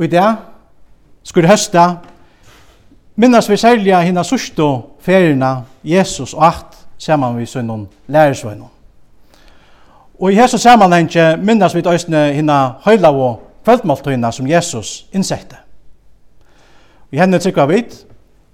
Og i det skulle høste, minnes vi særlig hina sørste feriene, Jesus og at man vi sønnen lærersvønnen. Og i hese samanhenge minnes vi øysene hina høyla og kveldmåltøyna som Jesus innsette. Vi henne trykker vi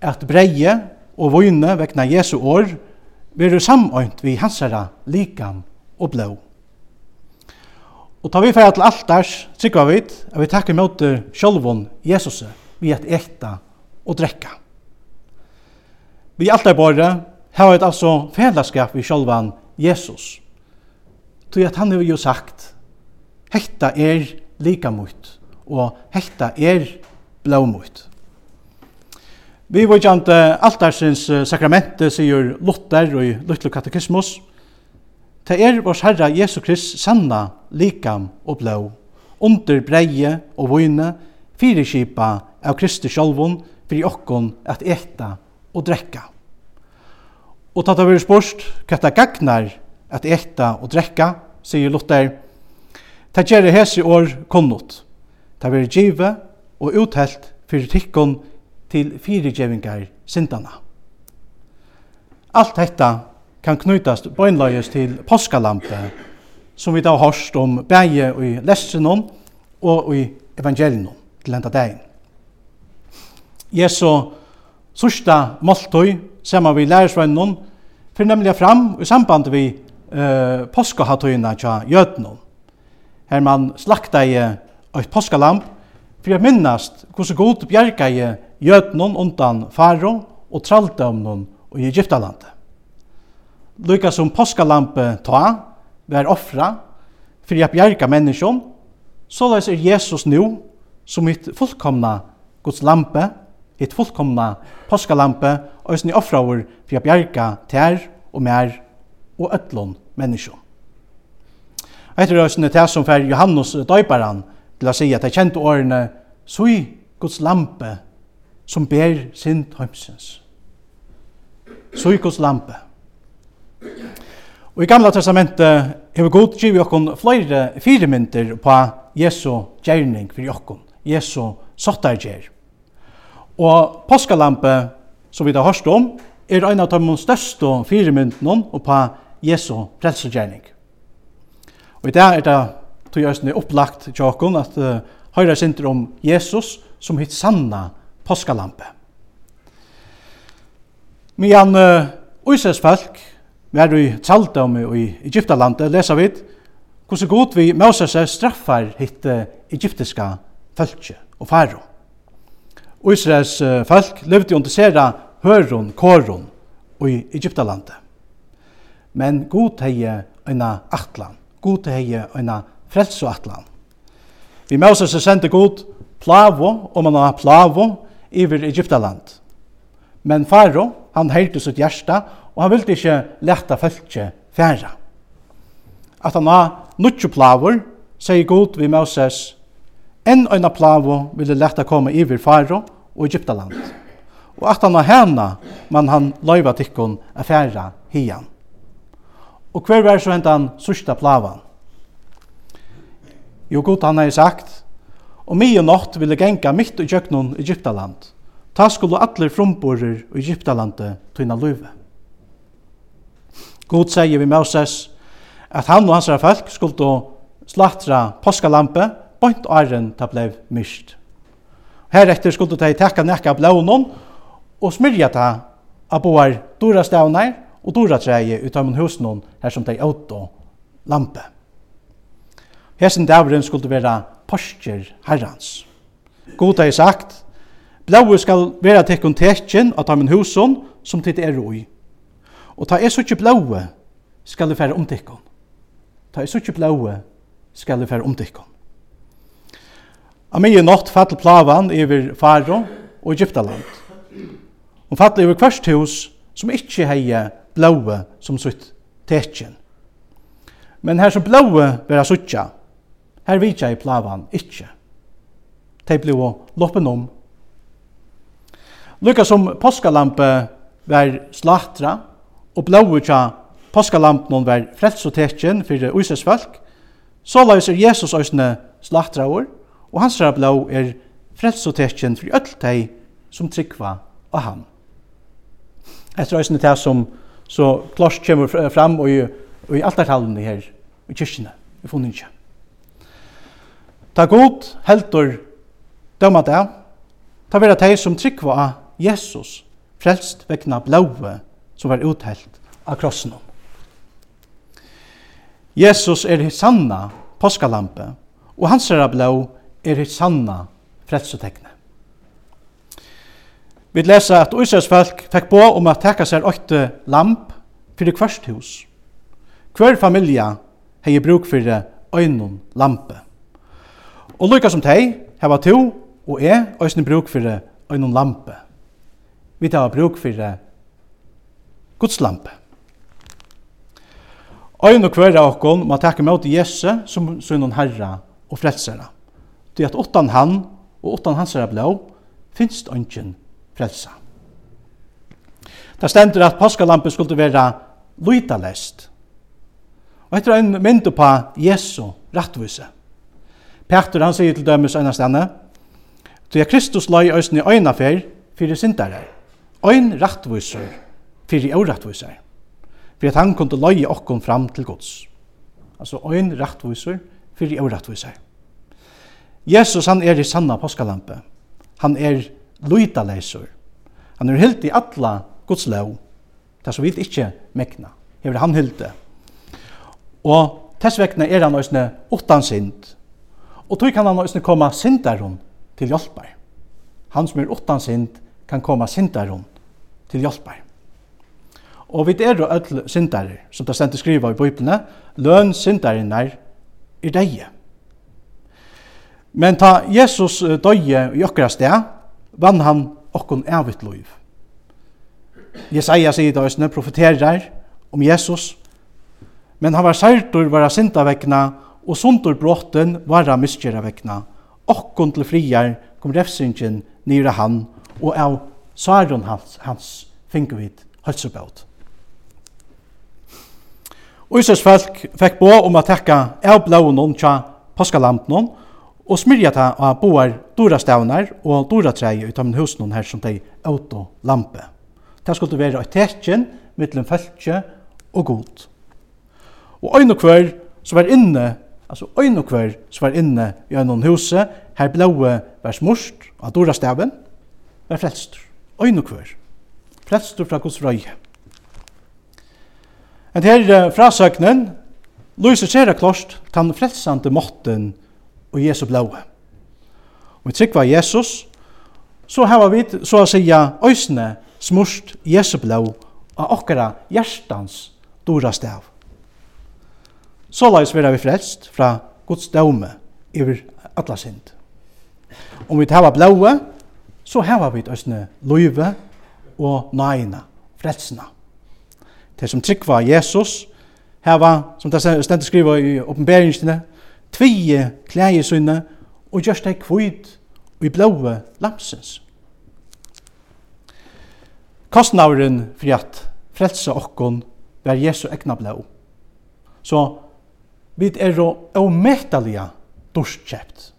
at breie og vøyne vekna Jesu år veru samøynt vi hansara likam og blå. Og ta vi færa til altars, trykva vi, at vi takkar møte sjálvun Jesus vi at ekta og drekka. Vi altarbore har er altså fellesskap vi sjálvan Jesus. Tog at han har jo sagt, hekta er lika mot, og hekta er blå mot. Vi var kjent altarsins sakramente, sier Luther og i Luther Katekismus, Det er vår Herre Jesu Krist sanna likam og blå, under breie og vune, fyrirskipa av Kristi sjolvun, fyrir okkon at eta og drekka. Og tatt av vi spørst, hva det gagnar at eta og drekka, sier Luther, Ta gjere hesi år konnot. Ta veri give og uthelt fyrir tikkon til fyrirgjevingar sindana. Alt hetta kan knytast bøynløyes til påskalampe, som vi da har hørt om bæge i lesenon og i evangelinon til enda dagen. Jesu sørsta måltøy, saman vi lærersvennon, fyrir nemlig fram i samband vi uh, påskahattøyna tja jødnon. Her man slakta i eit påskalamp, fyrir jeg minnast hvordan god bjerga i jødnon undan faro og traldømnon i Egyptalandet. Lykka som påskalampe ta, vær offra, fyrir at bjerga menneskjon, så løs er Jesus nu som mitt fullkomna Guds lampe, hitt fullkomna påskalampe, og sin offraver fyrir at bjerga tær og mer og ötlån menneskjon. Etter det til som fer Johannes døyparan til å si at jeg kjente årene så i Guds lampe som ber sin tøymsens. Så i Guds lampe. Og i gamla testamentet hefur god givi okkon flere fyrirmyndir på Jesu gjerning for okkon, Jesu sottargjer. Og påskalampe, som vi da hørst om, er ein av de største fyrirmyndene på Jesu frelsegjerning. Og i dag er det tog jeg opplagt til okkon at uh, høyre sinter om Jesus som hitt sanna påskalampe. Men uh, Israels folk Mer i Tjaldom i Egyptalandet leser vi hvordan god vi Moses straffar hitt egyptiska fölkje og faro. Og Israels folk levde under sera hørun, korun og i Egyptalandet. Men god heie øyna atlan. God heie øyna frelso atlan. Vi Moses sendte god plavo, og man har plavo, iver Egyptaland. Men faro, han heilte sitt hjärsta og han ville ikke leta fölkje færa. At han har nutju plavor, sier god vi Moses, enn øyna plavo ville leta komme iver faro og Egyptaland. Og at han har hana, man han loiva tikkun affæra hian. Og hver var så hentan sørsta plavan? Jo, god han har sagt, og mi og natt ville genga mitt i kjøknun Egyptaland. Ta skulle atler frumborer i Egyptalandet tøyna løyve. God sier vi Moses at han og hans folk skulle slatra påskalampe, bort åren ta blei myst. Heretter skulle de tekka nekka blånen og smyrja ta av boar dora stavnar og dora treie ut av husen her som de åt lampe. Hesen davren skulle vera porsker herrans. God har sagt, blåu skal vera tekkun tekken av av husen som tid er roi. Og ta er suttje blåe, skal du fære omtikkon. Ta er suttje blåe, skal du fære omtikkon. Amie natt fattel plavan iver Faro og Egyptaland. Hun fattel iver kvart hus som ikkje heie blåe som sutt tekjen. Men her som blåe vera suttja, her vidja i plavan ikkje. Tei blei loppen om. Lukka som påskalampe var slatra, og blåu tja påskalampen var frelsotekjen fyrir Ísers folk, så laus er Jesus òsne slaktraur, og hans blå er frelsotekjen fyrir öll teg som tryggva av ham. Etter øysene teg som så klart kommer fram og i, og i altartallene her i kyrkina, i funninje. Ta god heldur døma det, ta vera teg som tryggva av Jesus, frelst vegna blåu som var uthelt av krossen. Jesus er hitt sanna påskalampe, og hans er blå er hitt sanna fredsetekne. Vi leser at Israels folk fikk på om at teka seg åtte lamp fyrir kvørst hus. Hver familia hei bruk fyrir øynun lampe. Og lykka som tei, heva to og e, òsne bruk fyrir øynun lampe. Vi tar bruk fyrir Guds lampe. Øyne og kvar av okkon må takke med til Jesse som sønnen herra og frelsere. Det at åttan han og åttan hans herra blå finst ønsken frelsa. Det stender at paskalampen skulle være lytalest. Og etter en mynd på Jesu rattvise. Petter han sier til dømes øyne stedene, «Tu er Kristus løy øyne i øyne fer, fyrir syndare, øyne rattviser, fyrir órættvísar. Fyrir at han kunde løye okkom fram til gods. Altså ein rættvísar fyrir órættvísar. Jesus han er i sanna påskalampe. Han er lydaleisur. Han er hilt i alla Guds lov. Det som vi ikke mekna. Hever han hilt det. Og tess vekna er han òsne utan synd. Og tog kan han òsne koma syndaron til hjelpar. Han som er utan synd kan koma syndaron til hjelpar. Og vi er og öll syndare, som det stendt skriva i bøyplene, løn syndaren er i deie. Men ta Jesus døye i okkara sted, vann han okkon evigt loiv. Jesaja sier da østene profeterer om Jesus, men han var særtur vara syndavekna og sundur bråten vara miskjeravekna. Okkon til friar kom refsingen nira han og av saren hans, hans fingervid hølsebøt. Ísers folk fekk bo om at tekka avblåunon tja påskalampen og smyrja ta av boar dora stavnar og dora trei ut av husnon her som de auto lampe. Det skulle være et tekjen mittlum fölkje og god. Og øyn og kvør som var inne, altså øyn og kvør som var inne i øyn huse, her blåe var smurst av dora staven, var frelstur. Øyn og kvør. Frelstur fra Guds røye. En her frasøknen lyser sera klost tan frelsande måtten og Jesu blåe. Og vi trykker Jesus, så har vi, så å si òsne smurst Jesu blå av okkara hjertans dora stav. Så la oss være vi frelst fra Guds døme over alla sind. Om vi tar blåe, så har vi òsne løyve og naina, Frelsene de som tryggva Jesus, heva, som det stendt skriva i oppenberingsene, tvige klægesynne, og gjørst deg kvitt i blåe lamsens. Kostnavren for at frelse okkon var Jesu egna blå. Så vi er jo ometalige dorskjøpt,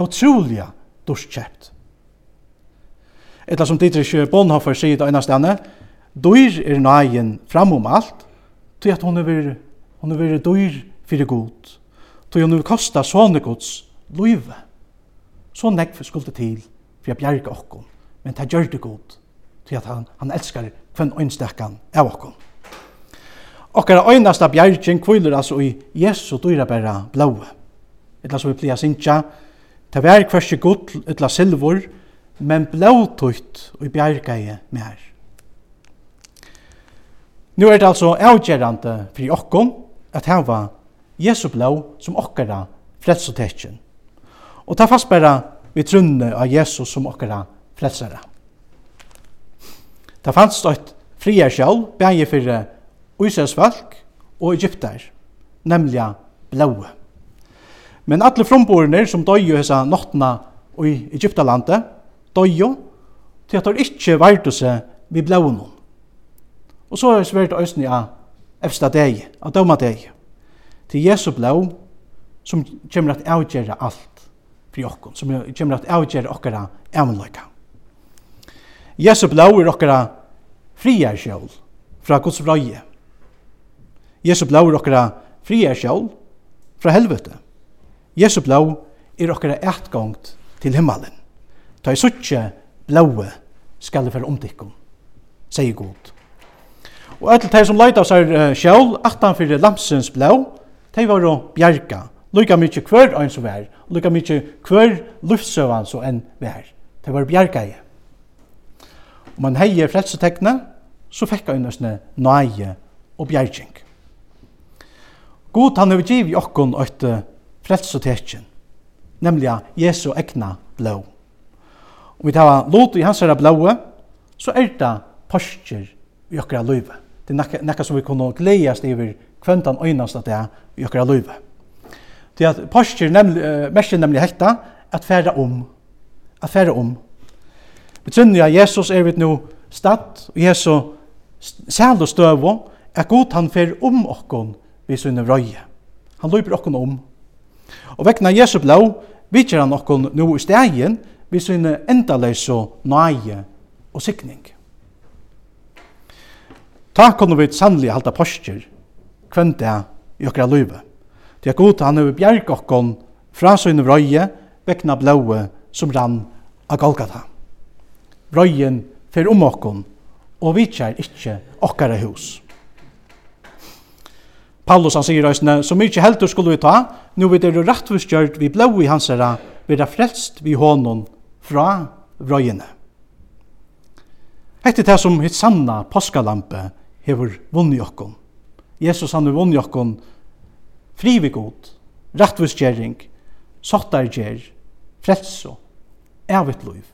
utrolige dorskjøpt. Etter som Dietrich Bonhoeffer sier det ene stedet, Dyr er nægen framom alt, til at hun er vir, hun er vir dyr fyrir god, til hun er kosta sånne gods løyve. Så nekv skulle til for å bjerge okkom, men det gjør det god, til at han, han elskar kvenn øynstekkan av okkom. Okkara øynasta bjergjen kviler altså i Jesu dyra bæra blaue. Etla som vi plia sinja, det var kvarsi gull, etla silvor, men blåtutt og bjergeie mer. Nu er det altså avgjerande for okkom at hava Jesu blå som okkara frelsotekjen. Og ta fast bara vi trunne av Jesus som okkara frelsare. Ta fanns et fria sjål, bægje fyrir Ísers folk og Egyptar, nemlig blåe. Men alle fromborene som døy jo hessa nottena i Egyptalandet, døy jo til at de ikke vært å se vi blåe noen. Og så er det svært øyne av efter deg, av døma deg, til Jesu blå, som kommer at avgjøre alt for okken, som kommer at avgjøre okkara avmløyka. Jesu blå er okkara fria sjål fra Guds vrøye. Jesu blå er okkara fria sjål fra helvete. Jesu blå er okkara etgångt til himmelen. Ta i suttje blåe skal det være omtikkum, sier Gud. Og öll de som leita sær uh, sjálv, aftan fyrir lampsins blå, de var å bjerga. Lika mykje hver ein som vær, lika mykje hver luftsøvan som enn vær. De var bjerga i. Om man heier frelsetekne, så fikk han nøsne nøye og bjerging. God han har givet okkon et frelsetekjen, nemlig Jesu egna blå. Om vi tar lot i hans herra blåe, så er det postjer i okkara løyve. Det er nekka som vi kunne gledast iver kvöntan øynast at det er i okkara løyve. Det er at postur mersker nemlig hekta at færa om. At færa om. Vi trunner at Jesus er vi nu stad, og Jesus sæl og støvo, er god han fer om okkon vi sunne vrøye. Han løyper okkon om. Og vekna Jesu blå, vitjer han okkon nu i stegin, vi sunne endaleis og nøye og sikning. Ta kunne vi sannelig halda postur kvenn det i okra løyve. Det er god han over bjerg okkon fra søgne vrøye vekna blåe som rann av Golgata. Vrøyen fer om okkon og vi kjær ikkje okkara hus. Paulus han sier røysene, så mykje heldur skulle vi ta, nu vi er rettvistgjørt vi blå i hans herra, vi er frelst vi hånden fra vrøyene. Hette det som hitt sanna påskalampe hever vunni okkom. Jesus han hever vunni okkom frivig god, rattvusgjerring, sottargjer, frelso, evigt liv.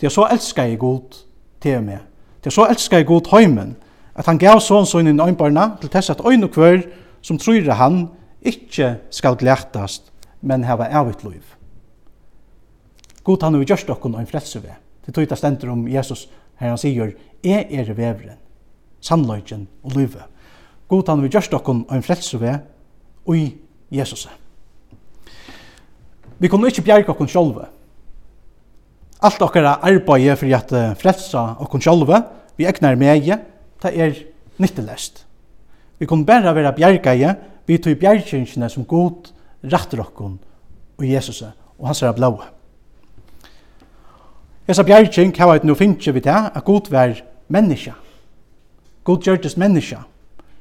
Det er så elskar jeg god til meg. Det er så elskar jeg god heimen, at han gav sånn sånn inn øynbarna til tess at øyn og kvør som tror han ikkje skal glætast, men heva evigt liv. God han har gjørst okkon og en frelse ved. Det tog det stendur om Jesus her han sier, «Jeg er vevren, sannløyken og livet. God han vi gjørst okkom og en frelse ved og i Jesus. Vi kunne ikke bjerke okkom sjolve. Alt okkara arbeid for at frelsa okkom sjolve, vi egnar meg, det er nyttelest. Vi kunne bare være bjerke i, vi tog bjerkjengene som god rattar okkom og Jesus og hans er blåa. Esa bjergjeng hava eit nu finnje vi til at god vær menneska God gjørtes menneska.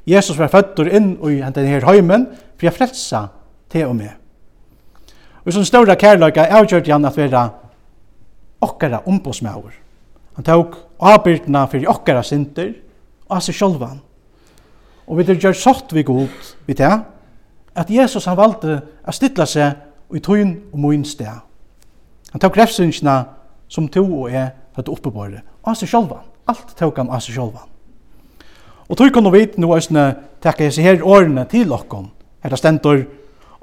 Jesus var føddur inn i den her heimen for å frelsa til og med. Og som større kærløyga avgjørte han at vera okkara ombosmauer. Han tok avbyrdna fyrir okkara synder og av seg sjolvan. Og vi gjør sått vi god vi det, at Jesus han valgte å stilla seg i tøyn og mun sted. Han tok refsynsina som to og jeg høyde oppebore. av seg sjolvan. Alt tok han av seg sjolvan. Og tog kunne vite nå æsne tekka seg her årene til okkom. Her det stendur,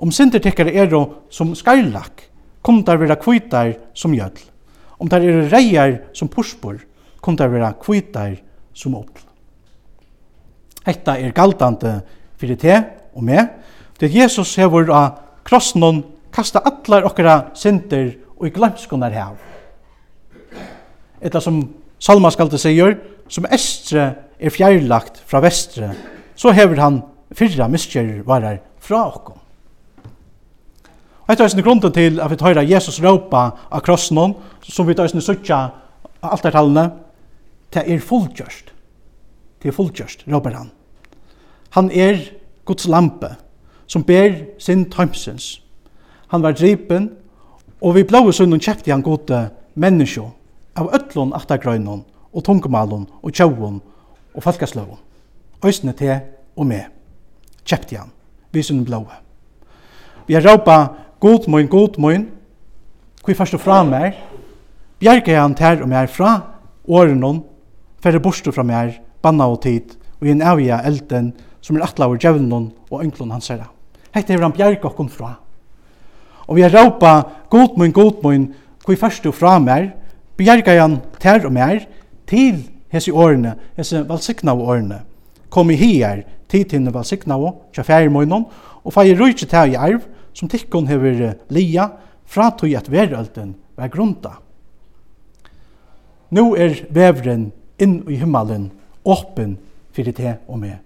om synder tekkar er som skarlak, kom der vera kvitar som jöll. Om der er reier som puspor, kom der vera kvitar som åll. Hetta er galdande fyrir te og me, det Jesus hevur a krossnon kasta allar okkara synder og i glemskunar hev. Etta som Salma skal det sier, som estre er fjærlagt fra vestre, så hever han fyrra miskjer varar fra okkom. Og etter eisne grunden til at vi tøyra Jesus råpa av krossen, som vi tøyra suttja av alt er tallene, det er fullgjørst. Det er fullgjørst, råper han. Han er Guds lampe, som ber sin tøymsens. Han var dripen, og vi blåa sunnen kjekti han gode menneskjo, av ötlun attergrøynun og tungmalun og tjauun og folkasløvun. Øysene til og med. Kjepte han, vi sunn blåa. Vi har råpa, god moin, god moin, kvi fyrst og fra mer, bjerke han ter og mer fra, åren hon, færre borstu fra mer, banna og tid, og i en avia elden, som er atlaur djevnen og ønklon hans herra. Hette er han bjerke okkom fra. Og vi har råpa, god moin, god moin, kvi fyrst og fra mer, bjerke han ter og mer, til hese årene, hese valsikna av årene, kom i hier, tid valsikna valsiknave, tja færi møynon, og færi rujtje til i arv, som tikkun hever lia, fra tog at verölden var grunda. Nå er vevren inn i himmelen, åpen fyrir te og me.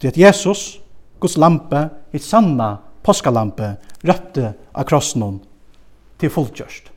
Det er Jesus, Guds lampe, et sanna påskalampe, røpte av krossen til fulltjørst.